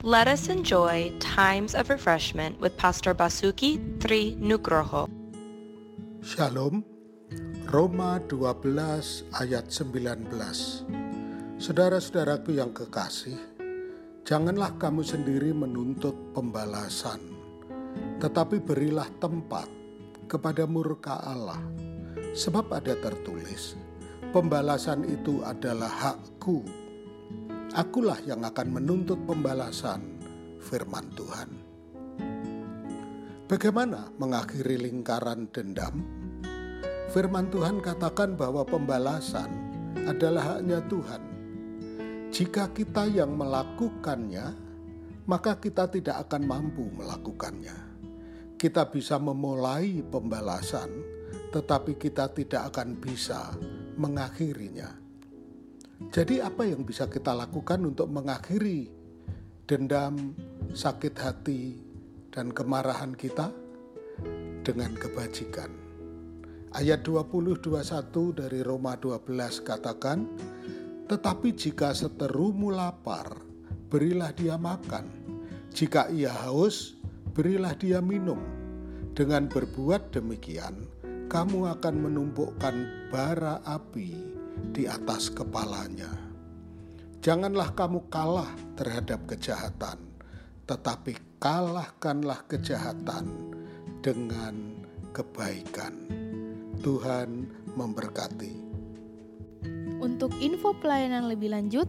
Let us enjoy times of refreshment with Pastor Basuki Tri Nugroho. Shalom, Roma 12 ayat 19. Saudara-saudaraku yang kekasih, janganlah kamu sendiri menuntut pembalasan, tetapi berilah tempat kepada murka Allah. Sebab ada tertulis, pembalasan itu adalah hakku. Akulah yang akan menuntut pembalasan, firman Tuhan. Bagaimana mengakhiri lingkaran dendam? Firman Tuhan katakan bahwa pembalasan adalah haknya Tuhan. Jika kita yang melakukannya, maka kita tidak akan mampu melakukannya. Kita bisa memulai pembalasan, tetapi kita tidak akan bisa mengakhirinya. Jadi, apa yang bisa kita lakukan untuk mengakhiri dendam, sakit hati, dan kemarahan kita? Dengan kebajikan. Ayat 20-21 dari Roma 12 katakan, Tetapi jika seterumu lapar, berilah dia makan. Jika ia haus, berilah dia minum. Dengan berbuat demikian, kamu akan menumpukan bara api di atas kepalanya. Janganlah kamu kalah terhadap kejahatan, tetapi kalahkanlah kejahatan dengan kebaikan. Tuhan memberkati. Untuk info pelayanan lebih lanjut,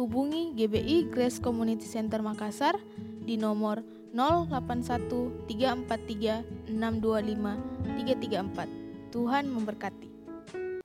hubungi GBI Grace Community Center Makassar di nomor 081 343 625 334. Tuhan memberkati.